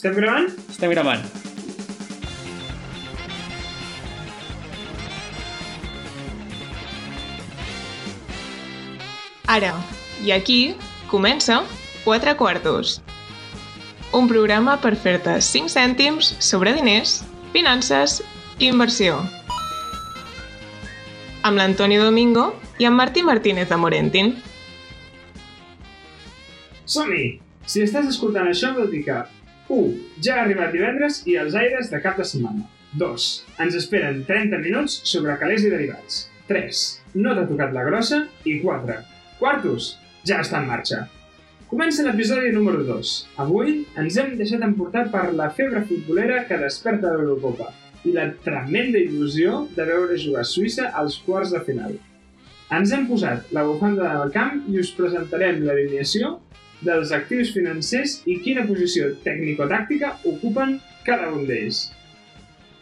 Estem gravant? Estem gravant. Ara, i aquí, comença Quatre Quartos. Un programa per fer-te 5 cèntims sobre diners, finances i inversió. Amb l'Antoni Domingo i en Martí Martínez de Morentin. Som-hi! Si estàs escoltant això vol dir que 1. Ja ha arribat divendres i els aires de cap de setmana. 2. Ens esperen 30 minuts sobre calés i derivats. 3. No t'ha tocat la grossa. I 4. Quartos, ja està en marxa. Comença l'episodi número 2. Avui ens hem deixat emportar per la febre futbolera que desperta l'Eurocopa i la tremenda il·lusió de veure jugar Suïssa als quarts de final. Ens hem posat la bufanda del camp i us presentarem l'alineació dels actius financers i quina posició tècnico-tàctica ocupen cada un d'ells.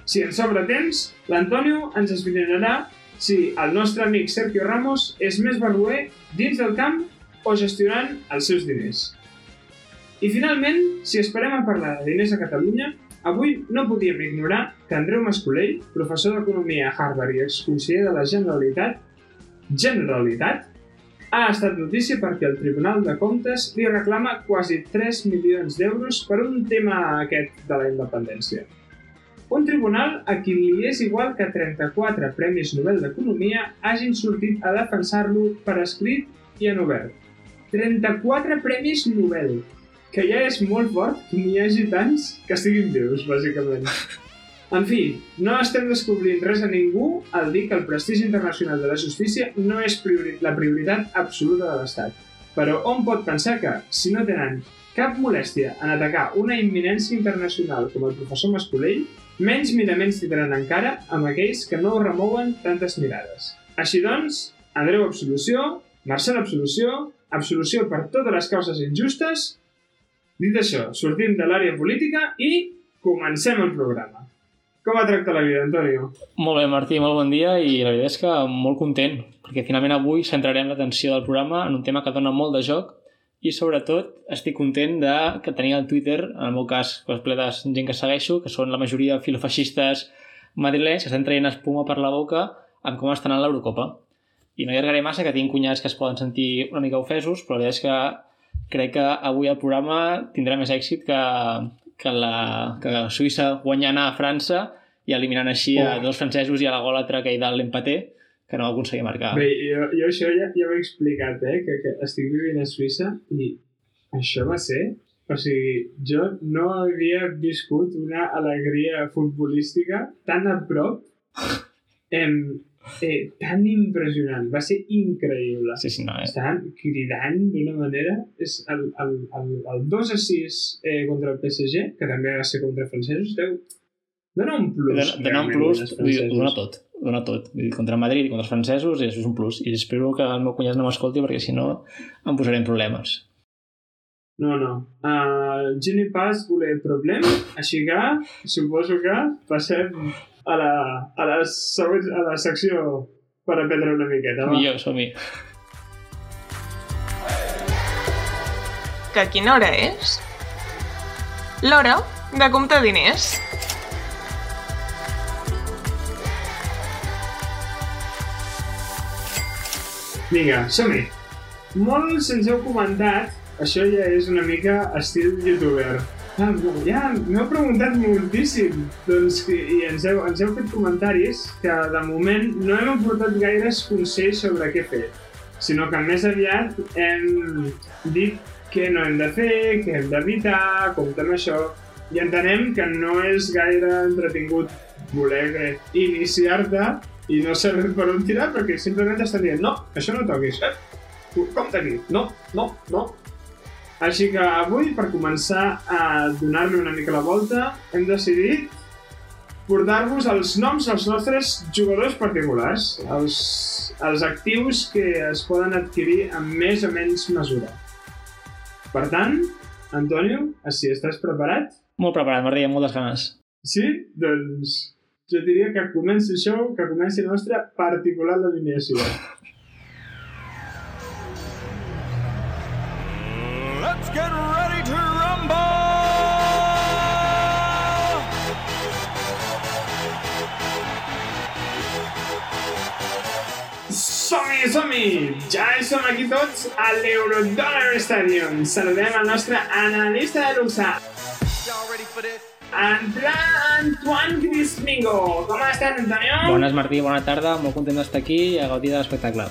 Si ens sobra temps, l'Antonio ens esbrinarà si el nostre amic Sergio Ramos és més barruer dins del camp o gestionant els seus diners. I finalment, si esperem a parlar de diners a Catalunya, avui no podíem ignorar que Andreu Mascolell, professor d'Economia a Harvard i exconseller de la Generalitat, Generalitat, ha estat notícia perquè el Tribunal de Comptes li reclama quasi 3 milions d'euros per un tema aquest de la independència. Un tribunal a qui li és igual que 34 Premis Nobel d'Economia hagin sortit a defensar-lo per escrit i en obert. 34 Premis Nobel, que ja és molt fort que n'hi hagi tants que estiguin vius, bàsicament. En fi, no estem descobrint res a ningú al dir que el prestigi internacional de la justícia no és priori la prioritat absoluta de l'Estat. Però on pot pensar que, si no tenen cap molèstia en atacar una imminència internacional com el professor Mascolell, menys miraments tindran encara amb aquells que no remouen tantes mirades. Així doncs, Andreu absolució, Marcel absolució, absolució per totes les causes injustes. Dit això, sortim de l'àrea política i comencem el programa. Com va tractar la vida, Antonio? Molt bé, Martí, molt bon dia i la veritat és que molt content, perquè finalment avui centrarem l'atenció del programa en un tema que dona molt de joc i sobretot estic content de que tenia el Twitter, en el meu cas, pues, ple de gent que segueixo, que són la majoria filofeixistes madrilenys que estan traient espuma per la boca amb com estan a l'Eurocopa. I no hi allargaré massa, que tinc cunyats que es poden sentir una mica ofesos, però la veritat és que crec que avui el programa tindrà més èxit que, que, la, que Suïssa guanyant a França i eliminant així a Oh. dos francesos i a la gòlatra que hi dalt l'empaté, que no va aconseguir marcar. Bé, jo, jo això ja, ja ho he explicat, eh? Que, que estic vivint a Suïssa i això va ser... O sigui, jo no havia viscut una alegria futbolística tan a prop, em, eh, tan impressionant. Va ser increïble. Sí, sí, no, eh? Estaven cridant d'una manera... És el, el, el, el 2 a 6 eh, contra el PSG, que també va ser contra francesos, deu... Dona un plus. Dona, dona un plus, vull dona tot, dona tot. Vull dir, contra Madrid i contra els francesos, i això és un plus. I espero que el meu cunyat no m'escolti, perquè si no em posaré en problemes. No, no. Uh, je n'ai pas voler problème, així que suposo que passem a la, a la, següent, a la secció per aprendre una miqueta. Va? Millor, som-hi. Que quina hora és? L'hora de comptar diners. Vinga, som-hi. Molts ens heu comentat, això ja és una mica estil youtuber. Ja, m'heu preguntat moltíssim doncs, i ens heu, ens heu fet comentaris que de moment no hem aportat gaires consells sobre què fer, sinó que més aviat hem dit què no hem de fer, què hem d'evitar, compte amb això, i entenem que no és gaire entretingut voler iniciar-te i no saber per on tirar perquè simplement t'estan dient no, això no toquis, eh? compte aquí, no, no, no. Així que avui, per començar a donar-li una mica la volta, hem decidit portar-vos els noms dels nostres jugadors particulars, els, els actius que es poden adquirir amb més o menys mesura. Per tant, Antonio, si estàs preparat, Molt preparat, Martí, amb moltes ganes. Sí? Doncs jo diria que comenci show, que comenci la nostra particular alineació. Get ready to rumble! Som-hi, som-hi! Ja som aquí tots a l'Eurodollar Stadium. Saludem el nostre analista de luxe. Entra Antoine Grismingo. Com estàs, Antonio? Bones, Martí, bona tarda. Molt content d'estar aquí i a gaudir de l'espectacle.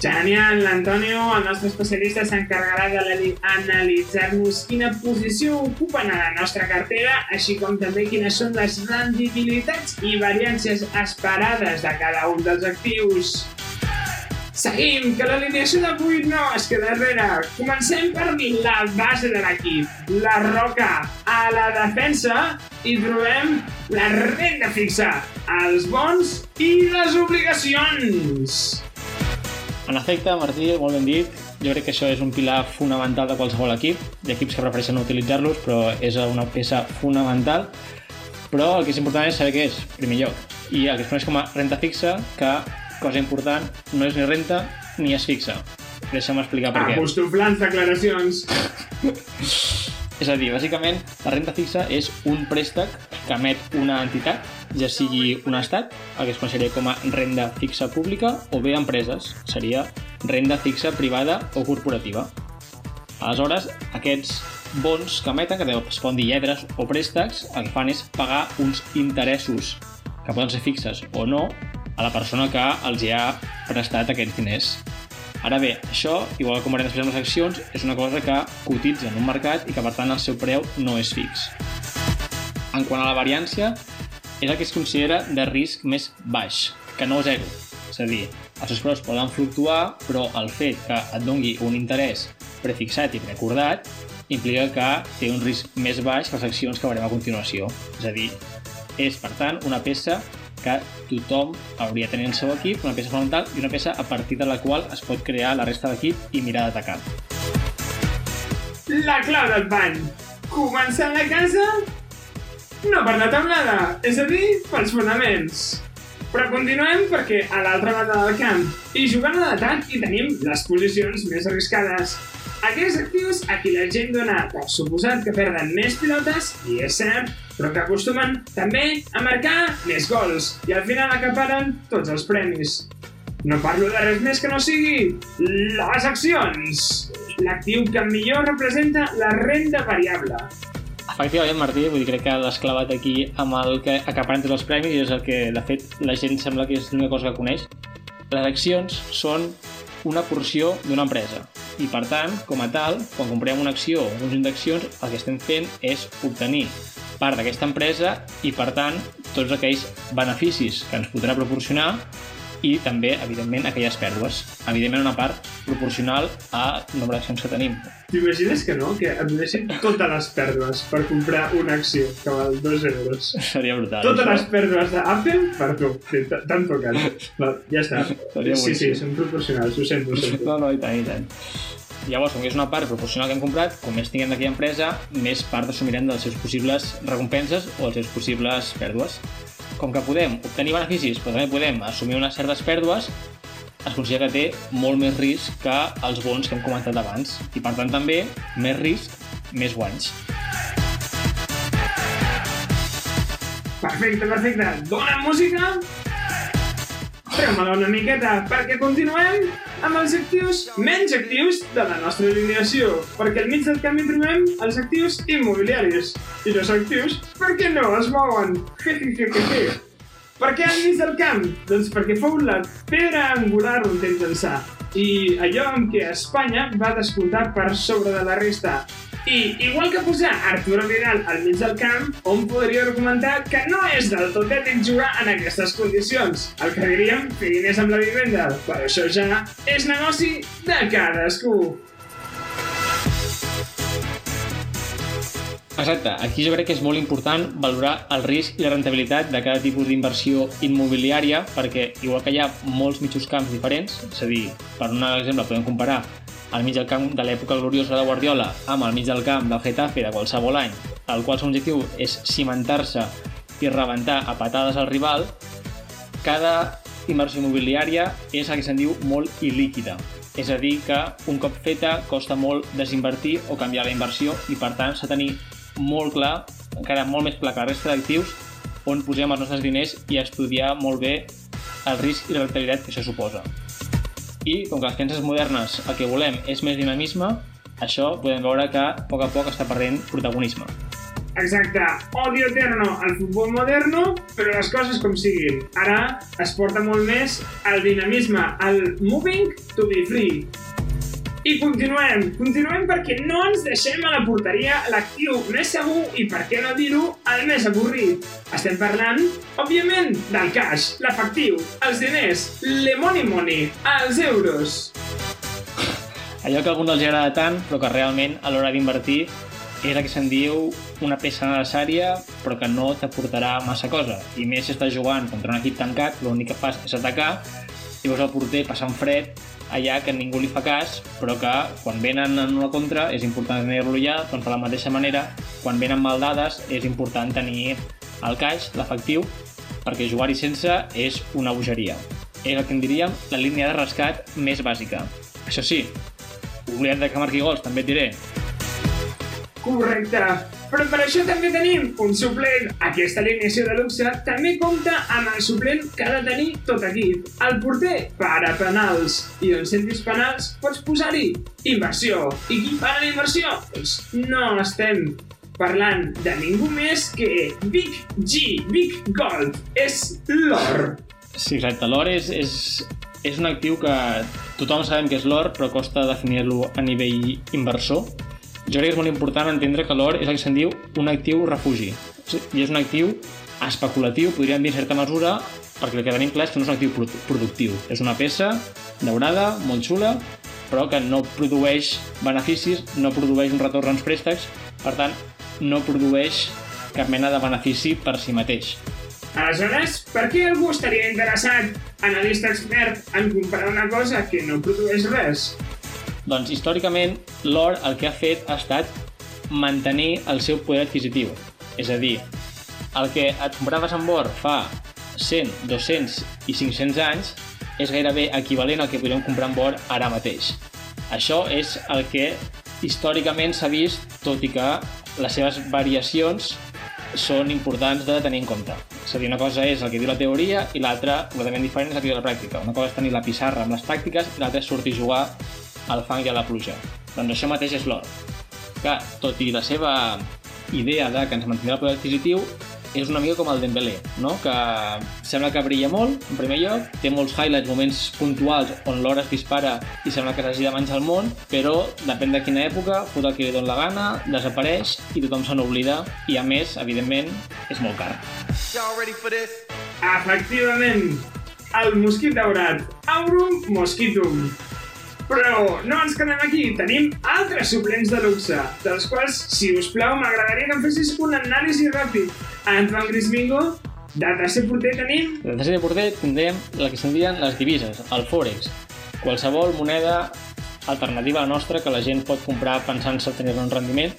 Genial, l'Antonio, el nostre especialista, s'encarregarà d'analitzar-nos quina posició ocupen a la nostra cartera, així com també quines són les rendibilitats i variàncies esperades de cada un dels actius. Seguim, que l'alineació d'avui no es queda enrere. Comencem per la base de l'equip, la roca. A la defensa hi trobem la renda fixa, els bons i les obligacions. En efecte, Martí, molt ben dit. Jo crec que això és un pilar fonamental de qualsevol equip. Hi ha equips que prefereixen no utilitzar-los, però és una peça fonamental. Però el que és important és saber què és, en primer lloc. I el que es coneix com a renta fixa, que, cosa important, no és ni renta ni es fixa. Deixa'm explicar per què. Apostoflants declaracions. És a dir, bàsicament, la renta fixa és un préstec que emet una entitat, ja sigui un estat, el que es coneixeria com a renda fixa pública, o bé empreses, seria renda fixa privada o corporativa. Aleshores, aquests bons que emeten, que es poden dir lletres o préstecs, el que fan és pagar uns interessos, que poden ser fixes o no, a la persona que els hi ha prestat aquests diners. Ara bé, això, igual com veurem després amb les accions, és una cosa que cotitza en un mercat i que per tant el seu preu no és fix. En quant a la variància, és el que es considera de risc més baix, que no zero. És a dir, els seus preus poden fluctuar, però el fet que et dongui un interès prefixat i precordat implica que té un risc més baix que les accions que veurem a continuació. És a dir, és, per tant, una peça que tothom hauria de tenir el seu equip, una peça fonamental i una peça a partir de la qual es pot crear la resta d'equip i mirar d'atacar. La clau del bany. Començant la casa, no per la taulada, és a dir, pels fonaments. Però continuem perquè a l'altra banda del camp i jugant a l'atac hi tenim les posicions més arriscades. Aquells actius a qui la gent dona per suposat que perden més pilotes, i és cert, però que acostumen també a marcar més gols i al final acaparen tots els premis. No parlo de res més que no sigui les accions, l'actiu que millor representa la renda variable. Efectivament, Martí, vull dir, crec que l'has clavat aquí amb el que acaparen tots els premis i és el que, de fet, la gent sembla que és l'única cosa que coneix. Les accions són una porció d'una empresa i, per tant, com a tal, quan comprem una acció o un conjunt d'accions, el que estem fent és obtenir part d'aquesta empresa i, per tant, tots aquells beneficis que ens podrà proporcionar i també, evidentment, aquelles pèrdues. Evidentment, una part proporcional al nombre d'accions que tenim. T'imagines que no? Que et donessin totes les pèrdues per comprar una acció que val 2 euros. Seria brutal. Totes això. les pèrdues d'Apple per tu. Sí, t- T'han tocat. No, ja està. Seria Sí, sí, són proporcionals, ho sento, ho sento. No, no, i tant, i tant. Llavors, com que és una part proporcional que hem comprat, com més tinguem d'aquella empresa, més part assumirem dels seus possibles recompenses o els seus possibles pèrdues. Com que podem obtenir beneficis, però també podem assumir unes certes pèrdues, es considera que té molt més risc que els bons que hem comentat abans. I per tant també, més risc, més guanys. Perfecte, perfecte. Dona música? Treu-me-la una miqueta, perquè continuem amb els actius menys actius de la nostra alineació, perquè al mig del camp hi trobem els actius immobiliaris. I els actius, per què no es mouen? Per què al mig del camp? Doncs perquè fou la pedra angular un temps ençà, i allò en què Espanya va descomptar per sobre de la resta. I, igual que posar Arturo Vidal al mig del camp, hom podria argumentar que no és del tot ètic jugar en aquestes condicions. El que diríem, diners amb la vivenda, però això ja és negoci de cadascú. Exacte, aquí jo crec que és molt important valorar el risc i la rentabilitat de cada tipus d'inversió immobiliària perquè igual que hi ha molts mitjos camps diferents, és a dir, per un exemple podem comparar el mig del camp de l'època gloriosa de Guardiola amb el mig del camp del Getafe de qualsevol any, el qual seu objectiu és cimentar-se i rebentar a patades al rival, cada inversió immobiliària és el que se'n diu molt il·líquida. És a dir, que un cop feta costa molt desinvertir o canviar la inversió i per tant s'ha de tenir molt clar, encara molt més clar que la resta d'actius, on posem els nostres diners i estudiar molt bé el risc i la rentabilitat que això suposa. I com que les finances modernes el que volem és més dinamisme, això podem veure que a poc a poc està perdent protagonisme. Exacte, odio eterno al futbol moderno, però les coses com siguin. Ara es porta molt més el dinamisme, el moving to be free. I continuem, continuem perquè no ens deixem a la porteria l'actiu més segur i, per què no dir-ho, el més avorrit. Estem parlant, òbviament, del cash, l'efectiu, els diners, le money money, els euros. Allò que a alguns els agrada tant, però que realment a l'hora d'invertir és el que se'n diu una peça necessària però que no t'aportarà massa cosa. I més si estàs jugant contra un equip tancat, l'únic que fas és atacar i veus el porter passant fred allà que ningú li fa cas, però que quan venen en una contra és important tenir-lo ja, doncs de la mateixa manera, quan venen mal dades és important tenir el caix, l'efectiu, perquè jugar-hi sense és una bogeria. És el que en diríem la línia de rescat més bàsica. Això sí, oblida't de que marqui gols, també et diré. Correcte. Però per això també tenim un suplent. Aquesta alineació de luxe també compta amb el suplent que ha de tenir tot equip. El porter para penals. I on sentis penals pots posar-hi inversió. I qui para la inversió? Doncs no estem parlant de ningú més que Big G, Big Gold. És l'or. Sí, exacte. L'or és, és, és un actiu que tothom sabem que és l'or, però costa definir-lo a nivell inversor jo crec que és molt important entendre que l'or és el que se'n diu un actiu refugi. I és un actiu especulatiu, podríem dir en certa mesura, perquè el que tenim clar és que no és un actiu productiu. És una peça daurada, molt xula, però que no produeix beneficis, no produeix un retorn als préstecs, per tant, no produeix cap mena de benefici per si mateix. Aleshores, per què algú estaria interessat, analista expert, en comprar una cosa que no produeix res? Doncs històricament l'or el que ha fet ha estat mantenir el seu poder adquisitiu. És a dir, el que et compraves amb or fa 100, 200 i 500 anys és gairebé equivalent al que podríem comprar amb or ara mateix. Això és el que històricament s'ha vist, tot i que les seves variacions són importants de tenir en compte. És a dir, una cosa és el que diu la teoria i l'altra, completament diferent, és el que diu la pràctica. Una cosa és tenir la pissarra amb les tàctiques i l'altra és sortir a jugar al fang i a la pluja. Doncs això mateix és l'or, que, tot i la seva idea de que ens mantindrà el poder adquisitiu, és una mica com el Dembélé, no? que sembla que brilla molt, en primer lloc, té molts highlights, moments puntuals on l'hora es dispara i sembla que s'hagi de menjar el món, però depèn de quina època, fot el que li dona la gana, desapareix i tothom se n'oblida i a més, evidentment, és molt car. Efectivament, el mosquit daurat, Aurum mosquitum. Però no ens quedem aquí, tenim altres suplents de luxe, dels quals, si us plau, m'agradaria que em fessis un anàlisi ràpid. Antoine Grismingo, de tercer porter tenim... De tercer porter tindrem el que se'n diuen les divises, el Forex. Qualsevol moneda alternativa a la nostra que la gent pot comprar pensant-se tenir un rendiment.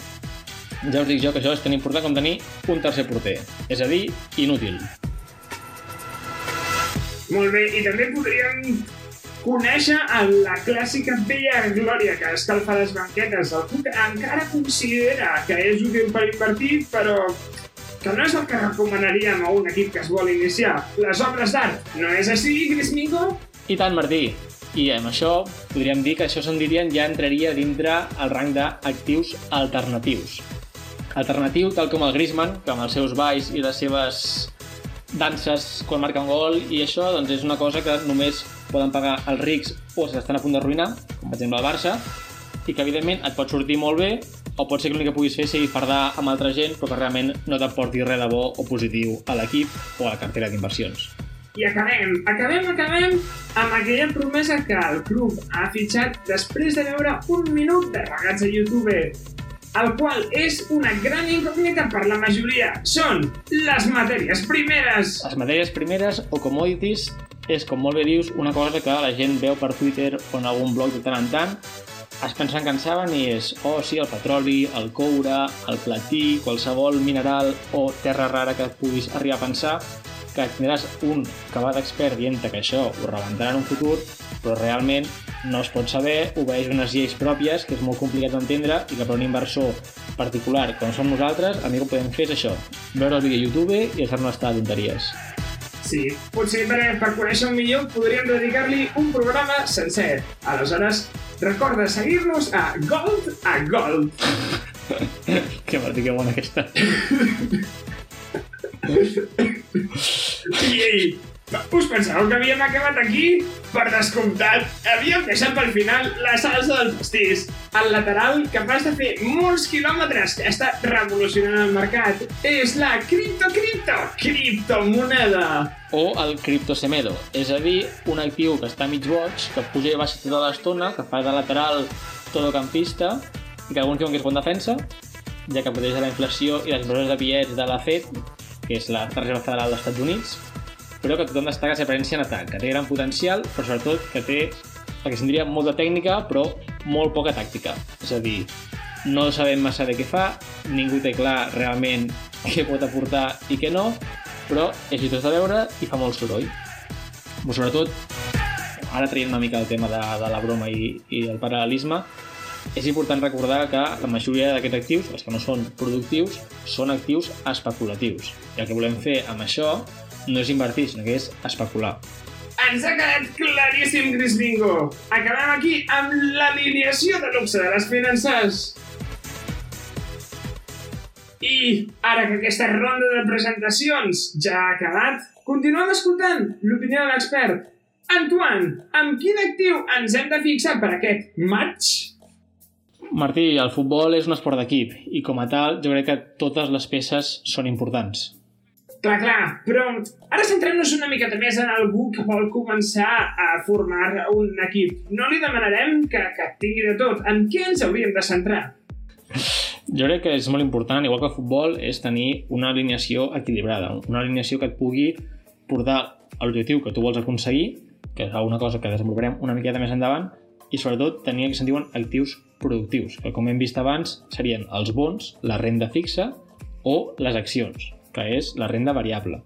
Ja us dic jo que això és tan important com tenir un tercer porter, és a dir, inútil. Molt bé, i també podríem conèixer la clàssica vella glòria que escalfa les banquetes. Algú que encara considera que és útil per invertir, però que no és el que recomanaríem a un equip que es vol iniciar. Les obres d'art, no és així, Grismingo? I tant, Martí. I amb això podríem dir que això se'n dirien ja entraria dintre el rang d'actius alternatius. Alternatiu, tal com el Griezmann, que amb els seus balls i les seves danses quan marca un gol i això doncs és una cosa que només poden pagar els rics o s'estan a punt d'arruïnar, com per exemple el Barça, i que evidentment et pot sortir molt bé o pot ser que l'únic que puguis fer sigui fardar amb altra gent però que realment no t'aporti res de bo o positiu a l'equip o a la cartera d'inversions. I acabem, acabem, acabem amb aquella promesa que el club ha fitxat després de veure un minut de regats a YouTube el qual és una gran incògnita per la majoria. Són les matèries primeres! Les matèries primeres o commodities és, com molt bé dius, una cosa que la gent veu per Twitter o en algun blog de tant en tant, es pensen que en saben i és, oh sí, el petroli, el coure, el platí, qualsevol mineral o terra rara que puguis arribar a pensar, que tindràs un acabat d'expert dient que això ho rebentarà en un futur, però realment no es pot saber, obeeix unes lleis pròpies, que és molt complicat d'entendre, i que per un inversor particular com som nosaltres, el millor que podem fer és això, veure el vídeo a YouTube i deixar-nos estar de tonteries. Sí, potser per, per conèixer-ho millor podríem dedicar-li un programa sencer. Aleshores, recorda seguir-nos a Gold a Gold. que Martí, que bona aquesta. I, ei, us pensàveu que havíem acabat aquí? Per descomptat, havíem deixat pel final la salsa del pastís, el lateral capaç de fer molts quilòmetres que està revolucionant el mercat. És la cripto-cripto, criptomoneda. O el criptosemedo, és a dir, un actiu que està mig boig, que puja i baixa tota l'estona, que fa de lateral todocampista, que alguns diuen que és bon defensa, ja que protegeix la inflació i les empreses de bitllets de la FED, que és la Reserva Federal dels Estats Units, però que tothom destaca la seva presència en atac, que té gran potencial, però sobretot que té se'n diria molta tècnica, però molt poca tàctica. És a dir, no sabem massa de què fa, ningú té clar realment què pot aportar i què no, però és tot de veure i fa molt soroll. Però sobretot, ara traient una mica el tema de, de la broma i, i el paral·lelisme, és important recordar que la majoria d'aquests actius, els que no són productius, són actius especulatius. I el que volem fer amb això no és invertir, sinó que és especular. Ens ha quedat claríssim, Gris Bingo. Acabem aquí amb l'alineació de luxe de les finances. I ara que aquesta ronda de presentacions ja ha acabat, continuem escoltant l'opinió de l'expert. Antoine, amb quin actiu ens hem de fixar per aquest match? Martí, el futbol és un esport d'equip i com a tal jo crec que totes les peces són importants. Clar, clar, però ara centrem-nos una miqueta més en algú que vol començar a formar un equip. No li demanarem que, que tingui de tot. En què ens hauríem de centrar? Jo crec que és molt important, igual que el futbol, és tenir una alineació equilibrada, una alineació que et pugui portar a l'objectiu que tu vols aconseguir, que és una cosa que desenvoluparem una miqueta més endavant, i sobretot tenir el que se'n diuen actius productius, que com hem vist abans serien els bons, la renda fixa o les accions que és la renda variable.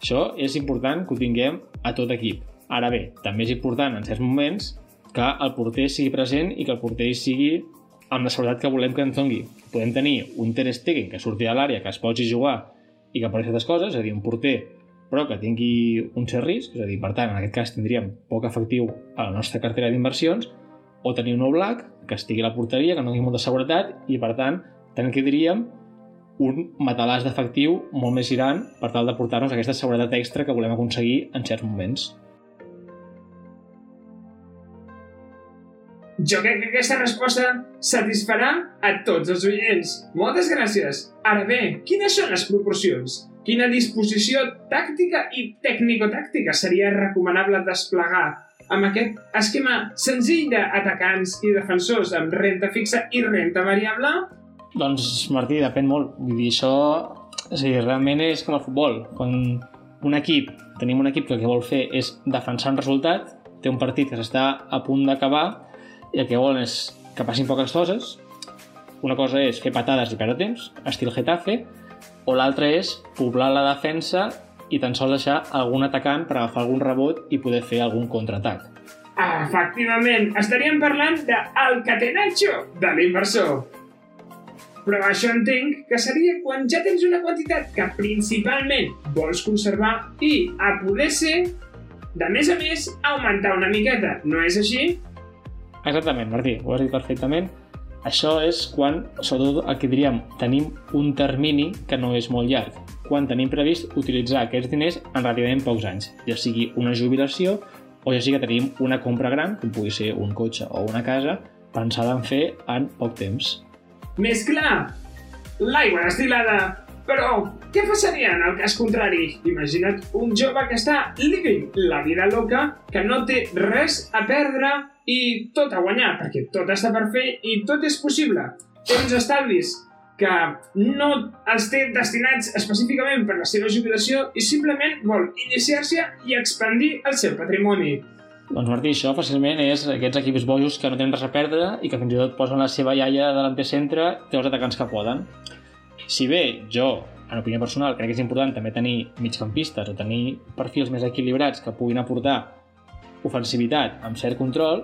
Això és important que ho tinguem a tot equip. Ara bé, també és important en certs moments que el porter sigui present i que el porter sigui amb la seguretat que volem que ens doni. Podem tenir un Ter Stegen que surti de l'àrea, que es posi jugar i que apareixi aquestes coses, és a dir, un porter però que tingui un cert risc, és a dir, per tant, en aquest cas tindríem poc efectiu a la nostra cartera d'inversions, o tenir un Oblak que estigui a la porteria, que no tingui molta seguretat, i per tant, tant que diríem un matalàs d'efectiu molt més gran per tal de portar-nos aquesta seguretat extra que volem aconseguir en certs moments. Jo crec que aquesta resposta satisfarà a tots els oients. Moltes gràcies. Ara bé, quines són les proporcions? Quina disposició tàctica i tècnico-tàctica seria recomanable desplegar amb aquest esquema senzill d'atacants i defensors amb renta fixa i renta variable doncs, Martí, depèn molt. Vull dir, això... A dir, realment és com el futbol. Quan un equip, tenim un equip que el que vol fer és defensar un resultat, té un partit que s'està a punt d'acabar i el que volen és que passin poques coses. Una cosa és fer patades i perdre temps, estil Getafe, o l'altra és poblar la defensa i tan sols deixar algun atacant per agafar algun rebot i poder fer algun contraatac. Efectivament, estaríem parlant del catenaccio de l'inversor. Però això entenc que seria quan ja tens una quantitat que principalment vols conservar i, a poder ser, de més a més, augmentar una miqueta. No és així? Exactament, Martí, ho has dit perfectament. Això és quan, sobretot el que diríem, tenim un termini que no és molt llarg. Quan tenim previst utilitzar aquests diners en relativament pocs anys, ja sigui una jubilació o ja sigui que tenim una compra gran, com pugui ser un cotxe o una casa, pensada en fer en poc temps. Més clar, l'aigua destilada. Però què passaria en el cas contrari? Imagina't un jove que està living la vida loca, que no té res a perdre i tot a guanyar, perquè tot està per fer i tot és possible. Té uns estalvis que no els té destinats específicament per la seva jubilació i simplement vol iniciar-se i expandir el seu patrimoni. Doncs Martí, això fàcilment és aquests equips bojos que no tenen res a perdre i que fins i tot posen la seva iaia de l'antecentre i els atacants que poden. Si bé jo, en opinió personal, crec que és important també tenir migcampistes o tenir perfils més equilibrats que puguin aportar ofensivitat amb cert control,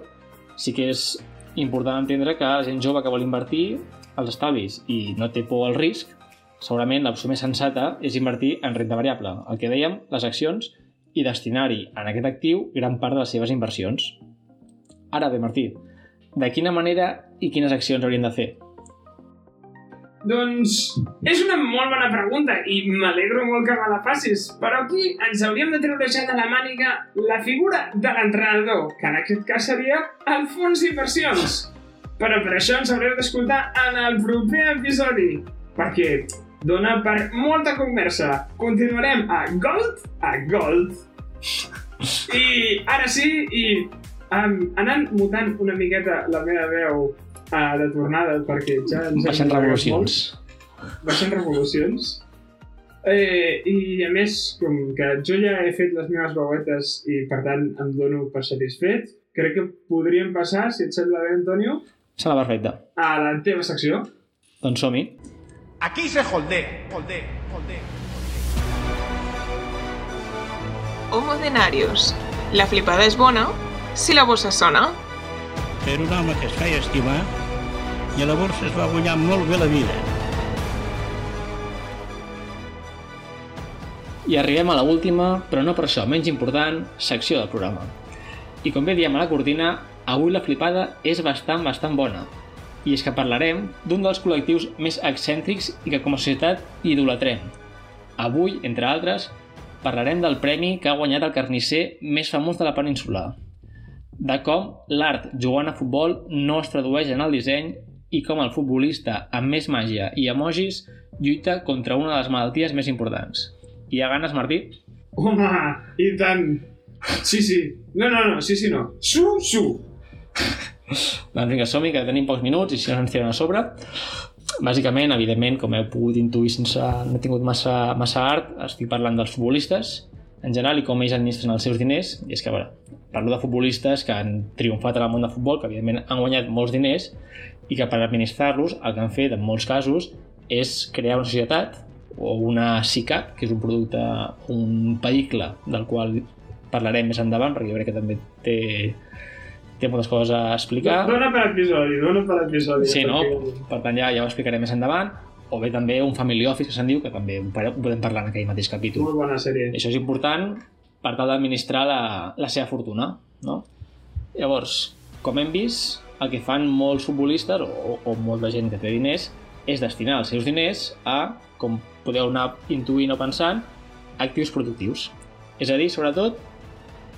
sí que és important entendre que la gent jove que vol invertir els estalvis i no té por al risc, segurament l'opció més sensata és invertir en renta variable. El que dèiem, les accions i destinar-hi en aquest actiu gran part de les seves inversions. Ara bé, Martí, de quina manera i quines accions haurien de fer? Doncs és una molt bona pregunta i m'alegro molt que me la facis, però aquí ens hauríem de treure ja de la màniga la figura de l'entrenador, que en aquest cas seria el fons d'inversions. Però per això ens haureu d'escoltar en el proper episodi, perquè dona per molta conversa. Continuarem a Gold a Gold. I ara sí, i um, anant mutant una miqueta la meva veu uh, de tornada, perquè ja ens hem Baixant allargat revolucions. molt. Baixant revolucions. Eh, I a més, com que jo ja he fet les meves veuetes i per tant em dono per satisfet, crec que podríem passar, si et sembla bé, Antonio, Sembla perfecte. a la teva secció. Doncs som-hi. Aquí se holdea, holdea, holdea. Homo denarius. La flipada és bona si la bossa sona. Era un home que es feia estimar i llavors es va guanyar molt bé la vida. I arribem a la última, però no per això menys important, secció del programa. I com bé diem a la cortina, avui la flipada és bastant, bastant bona. I és que parlarem d'un dels col·lectius més excèntrics i que com a societat idolatrem. Avui, entre altres, parlarem del premi que ha guanyat el carnisser més famós de la península. De com l'art jugant a futbol no es tradueix en el disseny i com el futbolista amb més màgia i emojis lluita contra una de les malalties més importants. Hi ha ganes, Martí? Home, i tant! Sí, sí. No, no, no, sí, sí, no. Su, su! Doncs vinga, som que tenim pocs minuts i si no ens tiren a sobre. Bàsicament, evidentment, com heu pogut intuir sense no he tingut massa, massa art, estic parlant dels futbolistes en general i com ells administren els seus diners. I és que, a veure, parlo de futbolistes que han triomfat en el món de futbol, que evidentment han guanyat molts diners i que per administrar-los el que han fet en molts casos és crear una societat o una SICAP, que és un producte, un vehicle del qual parlarem més endavant, perquè jo crec que també té, té moltes coses a explicar. Dona per episodi, dona per episodi. Sí, no? Per tant, ja, ja ho explicaré més endavant. O bé també un family office, que se'n diu, que també podem parlar en aquell mateix capítol. Molt bona sèrie. Això és important per tal d'administrar la, la seva fortuna, no? Llavors, com hem vist, el que fan molts futbolistes o, o molta gent que té diners és destinar els seus diners a, com podeu anar intuint o pensant, actius productius. És a dir, sobretot,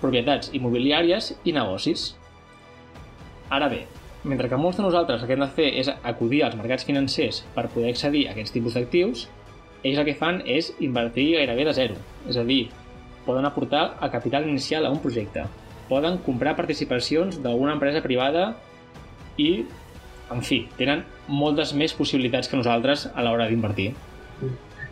propietats immobiliàries i negocis. Ara bé, mentre que molts de nosaltres el que hem de fer és acudir als mercats financers per poder accedir a aquests tipus d'actius, ells el que fan és invertir gairebé de zero. És a dir, poden aportar el capital inicial a un projecte, poden comprar participacions d'alguna empresa privada i, en fi, tenen moltes més possibilitats que nosaltres a l'hora d'invertir.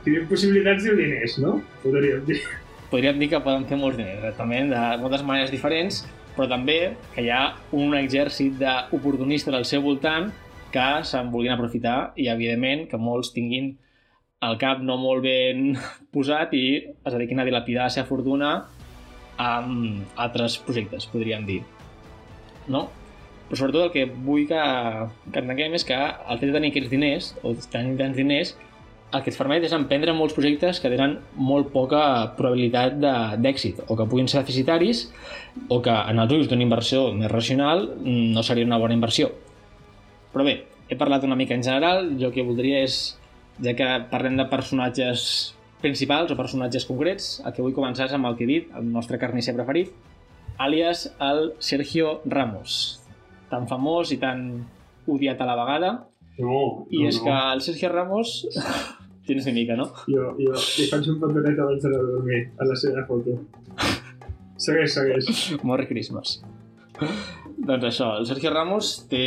Diu possibilitats, diu diners, no? Podríem dir. Podríem dir que poden fer molts diners, exactament, de moltes maneres diferents, però també que hi ha un exèrcit d'oportunistes al seu voltant que se'n vulguin aprofitar i, evidentment, que molts tinguin el cap no molt ben posat i es dediquin a dilapidar la seva fortuna amb altres projectes, podríem dir. No? Però sobretot el que vull que, que entenguem és que el fet de tenir aquests diners, o tenir tants diners, el que et permet és emprendre molts projectes que tenen molt poca probabilitat d'èxit, o que puguin ser deficitaris, o que en els ulls d'una inversió més racional mm, no seria una bona inversió. Però bé, he parlat una mica en general, jo el que voldria és, ja que parlem de personatges principals o personatges concrets, el que vull començar és amb el que he dit, el nostre carnisser preferit, àlies el Sergio Ramos, tan famós i tan odiat a la vegada, No, i no, és no. que el Sergio Ramos tens una mica, no? Jo, jo li faig un petonet abans a dormir, a la seva foto. Segueix, segueix. Merry Christmas. doncs això, el Sergio Ramos té,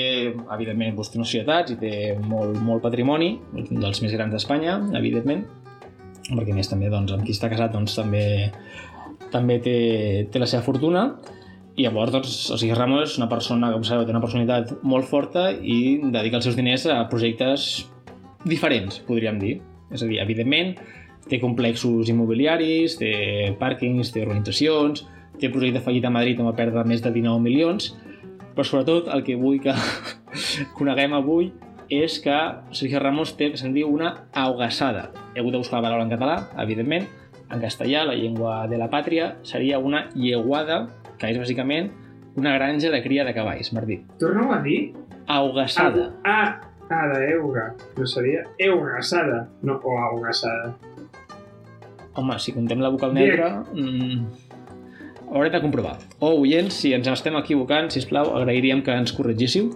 evidentment, doncs, té unes societats i té molt, molt patrimoni, dels més grans d'Espanya, evidentment, perquè a més també doncs, amb qui està casat doncs, també, també té, té la seva fortuna, i llavors doncs, o sigui, Ramos és una persona, com sabeu, té una personalitat molt forta i dedica els seus diners a projectes diferents, podríem dir. És a dir, evidentment, té complexos immobiliaris, té pàrquings, té urbanitzacions, té projecte fallit a Madrid on va perdre més de 19 milions, però sobretot el que vull que coneguem avui és que Sergio Ramos té que se'n diu una augassada. He hagut de buscar la paraula en català, evidentment, en castellà, la llengua de la pàtria, seria una yeguada, que és bàsicament una granja de cria de cavalls, Martí. Torna-ho a dir? Augassada. Ah, ah, d'euga. No seria eugassada. No, o augassada. Home, si contem la vocal neutra... Mm, hauré de comprovar. O, oients, si ens estem equivocant, si plau, agrairíem que ens corregíssiu.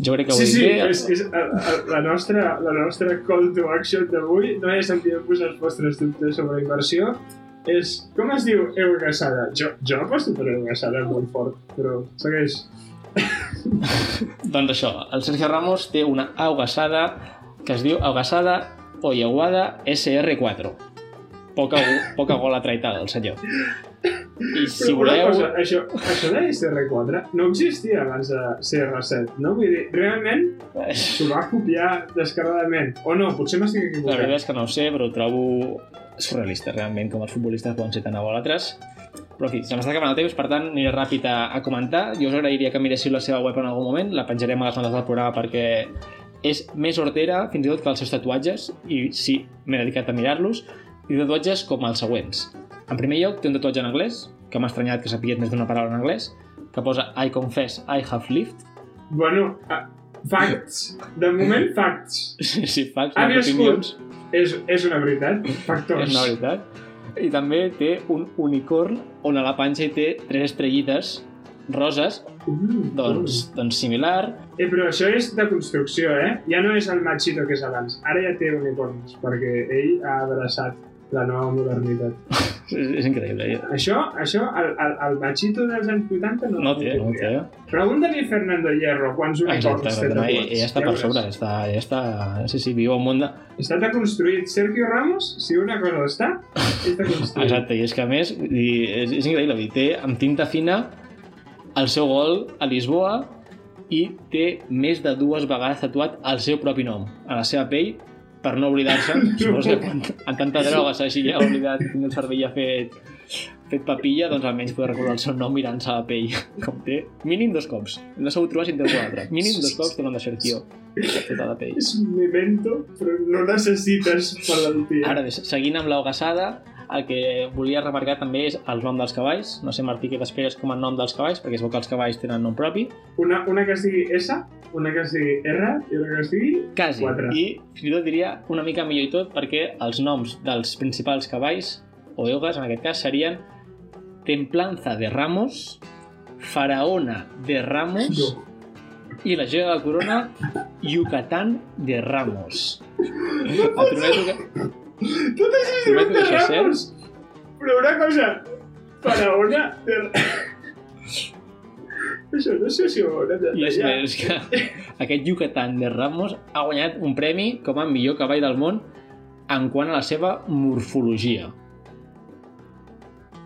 Jo crec que ho Sí, sí, bé. és, és a, a, la, nostra, la nostra call to action d'avui no és enviar-vos els vostres dubtes sobre inversió, és, com es diu eugassada? Jo, jo aposto per eugassada molt fort, però segueix. Doncs això, el Sergio Ramos té una augassada que es diu augassada o yeguada SR4. Poca, poca gola traitada, el senyor. I si Però voleu... cosa, això, això de SR4 no existia abans de CR7, no? Vull dir, realment s'ho va copiar descaradament. O no, potser m'estic La equivocant. veritat és que no ho sé, però ho trobo surrealista, realment, com els futbolistes poden ser tan agòlatres. Però, en fi, se m'està acabant el temps, per tant, aniré ràpid a, a comentar. Jo us agrairia que miréssiu la seva web en algun moment, la penjarem a les notes del programa perquè és més hortera, fins i tot, que els seus tatuatges, i sí, m'he dedicat a mirar-los, i tatuatges com els següents. En primer lloc, té un tatuatge en anglès, que m'ha estranyat que sapigués més d'una paraula en anglès, que posa I confess I have lived. Bueno, ah, facts. De moment, facts. Sí, sí, facts, Ha viscut. És, és una veritat. Factors. És una veritat. I també té un unicorn on a la panxa hi té tres estrellites roses, Mm, doncs, doncs similar. Eh, però això és de construcció, eh? Ja no és el machito que és abans. Ara ja té unicorns, perquè ell ha abraçat la nova modernitat. És, és increïble. eh? Això, això el, el, el machito dels anys 80 no, No té, no té. Pregunta-li a Fernando Hierro quants unicorns té no, ell, tatuats. ell està per sobre, està, ell està, sí, sí, viu al món de... Està deconstruït. Sergio Ramos, si una cosa està, és deconstruït. Exacte, i és que a més, i és, és increïble, dir, té amb tinta fina el seu gol a Lisboa i té més de dues vegades tatuat el seu propi nom a la seva pell per no oblidar-se. Suposo que quan en tanta droga s'hagi ja oblidat que el cervell ha fet, fet papilla, doncs almenys poder recordar el seu nom mirant-se a la pell. Com té mínim dos cops. No sabut trobar si en té algun altre. Mínim dos cops nom de Sergio tota la pell. És un memento, però no necessites malaltia. Ara bé, seguint amb l'hogassada, el que volia remarcar també és el nom dels cavalls. No sé, Martí, què t'esperes com a nom dels cavalls, perquè es veu que els cavalls tenen nom propi. Una, una que sigui S, una que sigui R i una que sigui... Quasi. Quatre. I fins i tot diria una mica millor i tot perquè els noms dels principals cavalls, o eugas en aquest cas, serien Templanza de Ramos, Faraona de Ramos No. i la joia de la corona Yucatán de Ramos. Et prometo que... Tot això que de és Ramos. Però una cosa, faraona de... Això no sé si ho haurem de I és més que aquest Yucatán de Ramos ha guanyat un premi com a millor cavall del món en quant a la seva morfologia.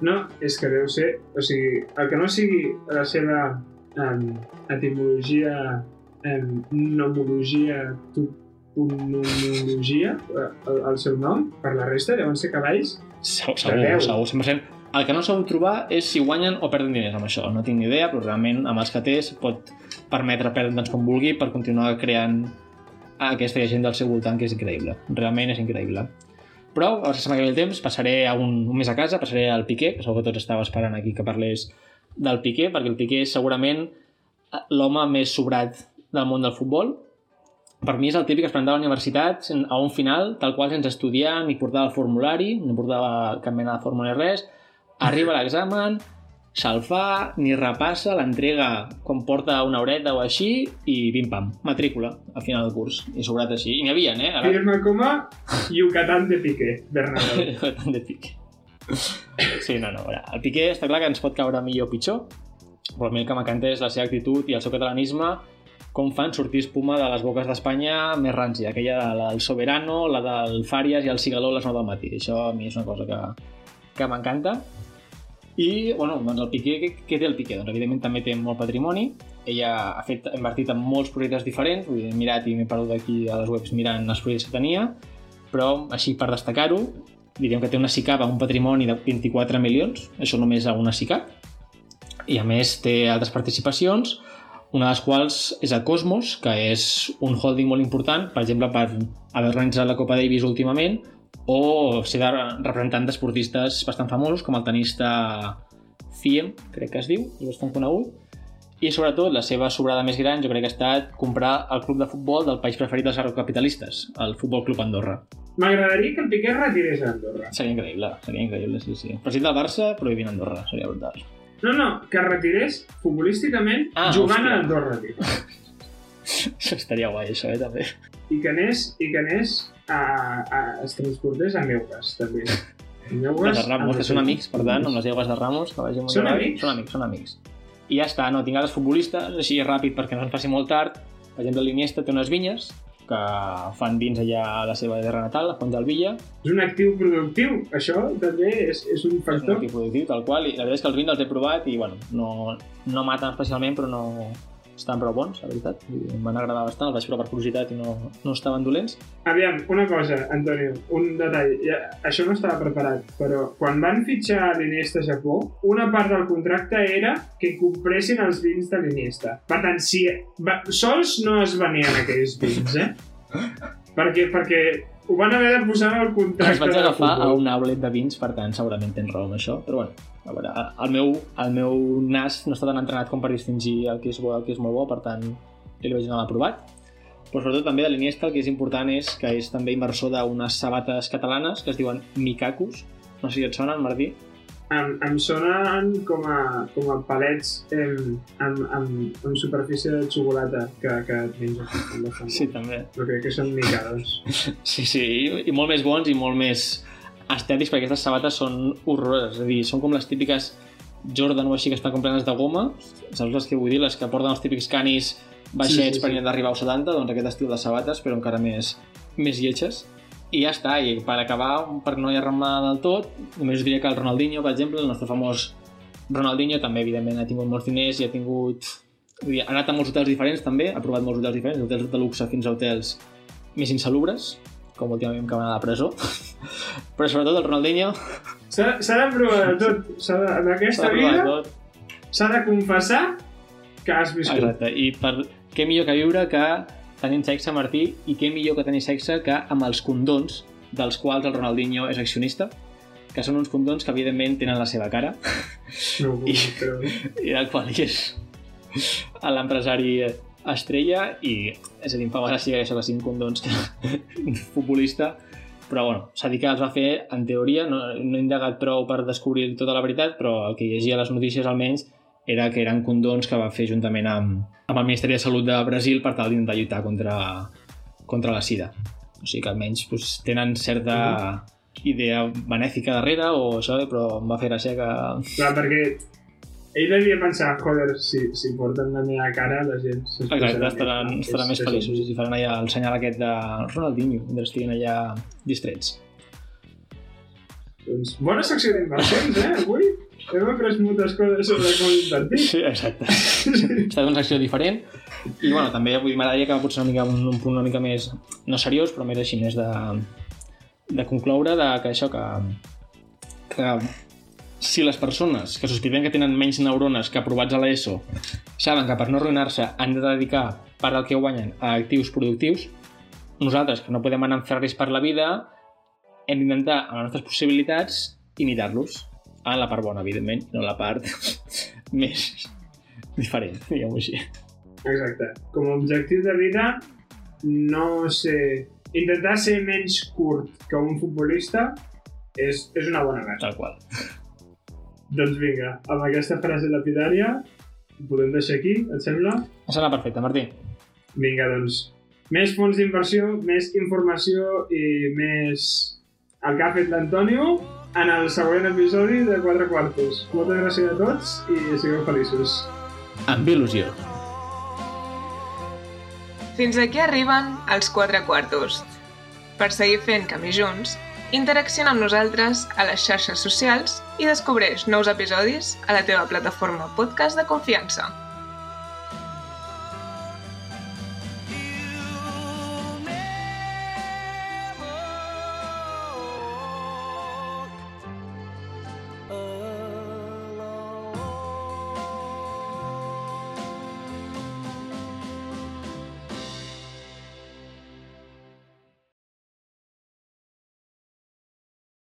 No, és que deu ser... O sigui, el que no sigui la seva um, etimologia, um, nomologia, toponomologia, eh, el, el seu nom, per la resta deuen ser cavalls. Segur, segur, segur, 100%. El que no sabeu trobar és si guanyen o perden diners amb això. No tinc ni idea, però realment amb els que té pot permetre perdre tant com vulgui per continuar creant aquesta gent del seu voltant que és increïble. Realment és increïble. Però, ara se m'acabi el temps, passaré a un, un mes a casa, passaré al Piqué, que segur que tots estàveu esperant aquí que parlés del Piqué, perquè el Piqué és segurament l'home més sobrat del món del futbol. Per mi és el típic que es presentava a la universitat a un final, tal qual sense estudiar, ni portava el formulari, ni portava cap mena de fórmula ni res. Arriba a l'examen, se'l fa, ni repassa, l'entrega quan porta una horeta o així i pim-pam, matrícula al final del curs. I sobrat així. I n'hi havia, eh? Ara... Firma com a Yucatán de Piqué, Bernabéu. Tant de Piqué. Sí, no, no. Ara, el Piqué està clar que ens pot caure millor o pitjor, però a mi el que m'encanta és la seva actitud i el seu catalanisme com fan sortir espuma de les boques d'Espanya més rància, aquella de, del Soberano, la del Fàries i el Cigaló a les 9 del matí. Això a mi és una cosa que, que m'encanta. I, bueno, doncs el Piqué, què, què té el Piqué? Doncs evidentment també té molt patrimoni. Ella ha, fet, ha invertit en molts projectes diferents, vull dir, he mirat i m'he perdut aquí a les webs mirant els projectes que tenia, però així per destacar-ho, diríem que té una SICAP amb un patrimoni de 24 milions, això només a una SICAP, i a més té altres participacions, una de les quals és a Cosmos, que és un holding molt important, per exemple, per haver organitzat la Copa Davis últimament, o ser de representant d'esportistes bastant famosos, com el tenista Thiem, crec que es diu, és bastant conegut, i sobretot la seva sobrada més gran jo crec que ha estat comprar el club de futbol del país preferit dels capitalistes, el Futbol Club Andorra. M'agradaria que el Piqué retirés a Andorra. Seria increïble, seria increïble, sí, sí. President del Barça prohibint Andorra, seria brutal. No, no, que es retirés futbolísticament Ah, jugant hòstia. a Andorra, tio. Això estaria guai, això, eh, també. I que anés, i que anés a, a, es transportés a Meugas, també. Meugas... de Ramos, que són amics, per tant, amb les aigües de Ramos, que vagi molt Són amics? Són amics, són amics. I ja està, no, tinc altres futbolistes, així ràpid perquè no se'n faci molt tard. Per exemple, l'Iniesta té unes vinyes que fan vins allà a la seva terra natal, a Font del Villa, És un actiu productiu, això també és, és un és un factor. equip productiu, tal qual, i la veritat és que els vins els he provat i, bueno, no, no maten especialment, però no estan prou bons, la veritat. Em van agradar bastant, els vaig provar per curiositat i no, no estaven dolents. Aviam, una cosa, Antonio, un detall. Ja, això no estava preparat, però quan van fitxar l'Iniesta a Japó, una part del contracte era que compressin els vins de l'Iniesta. Per tant, si va, sols no es venien aquells vins, eh? perquè, perquè ho van haver de posar en el contracte Els vaig agafar a un outlet de vins, per tant, segurament tens raó amb això, però bueno, a veure, el meu, el meu nas no està tan entrenat com per distingir el que és bo i el que és molt bo, per tant, jo li vaig donar l'aprovat. Però sobretot també de l'Iniesta el que és important és que és també inversor d'unes sabates catalanes que es diuen Mikakus. No sé si et sonen, Martí. Em, em sonen com a, com a palets em, amb, amb, amb superfície de xocolata que, que et menges. Sí, també. Però crec que són micados. Sí, sí, i, i molt més bons i molt més estètics perquè aquestes sabates són horroroses, és a dir, són com les típiques Jordan o així que estan complenes de goma, saps les que vull dir? Les que porten els típics canis baixets Sí, sí, sí. per d'arribar als 70, doncs aquest estil de sabates, però encara més, més lletges. I ja està, i per acabar, per no arremar del tot, només us diria que el Ronaldinho, per exemple, el nostre famós Ronaldinho, també, evidentment, ha tingut molts diners i ha tingut... Vull dir, ha anat a molts hotels diferents, també, ha provat molts hotels diferents, hotels de luxe fins a hotels més insalubres, com últimament que va anar a la presó. Però sobretot el Ronaldinho S'ha de provar de tot. De, en aquesta vida s'ha de confessar que has viscut. Exacte, i per què millor que viure que tenint sexe, Martí, i què millor que tenir sexe que amb els condons dels quals el Ronaldinho és accionista, que són uns condons que evidentment tenen la seva cara No I- creure. i del qual és l'empresari estrella i és a dir, em fa gràcia això que siguin condons que un futbolista però bueno, s'ha dit que els va fer en teoria, no, no he indagat prou per descobrir tota la veritat, però el que llegia les notícies almenys era que eren condons que va fer juntament amb, amb el Ministeri de Salut de Brasil per tal d'intentar lluitar contra, contra la sida. O sigui que almenys doncs, tenen certa idea benèfica darrere o això, però em va fer gràcia que... Clar, perquè ell devia pensar, joder, si, si porten la meva cara, la gent... Exacte, més. estaran, És- estaran més és feliços i faran allà el senyal aquest de Ronaldinho, mentre estiguin allà distrets. Doncs, bona secció d'inversions, eh, avui? Hem après moltes coses sobre com invertir. Sí, exacte. Ha estat una secció diferent i bueno, també dir, m'agradaria que potser una mica, un, un punt una mica més, no seriós, però més així, més de, de concloure de que això que, que si les persones que sospitem que tenen menys neurones que aprovats a l'ESO saben que per no arruïnar-se han de dedicar part del que guanyen a actius productius, nosaltres, que no podem anar amb Ferraris per la vida, hem d'intentar, amb les nostres possibilitats, imitar-los. En la part bona, evidentment, no la part més diferent, diguem-ho així. Exacte. Com a objectiu de vida, no sé... Intentar ser menys curt que un futbolista és, és una bona meta. Tal qual. Doncs vinga, amb aquesta frase lapidària ho podem deixar aquí, et sembla? Em sembla perfecte, Martí. Vinga, doncs, més fons d'inversió, més informació i més el que ha fet l'Antonio en el següent episodi de 4 quartos. Moltes gràcies a tots i sigueu feliços. Amb il·lusió. Fins aquí arriben els 4 quartos. Per seguir fent camí junts, interacciona amb nosaltres a les xarxes socials i descobreix nous episodis a la teva plataforma podcast de confiança.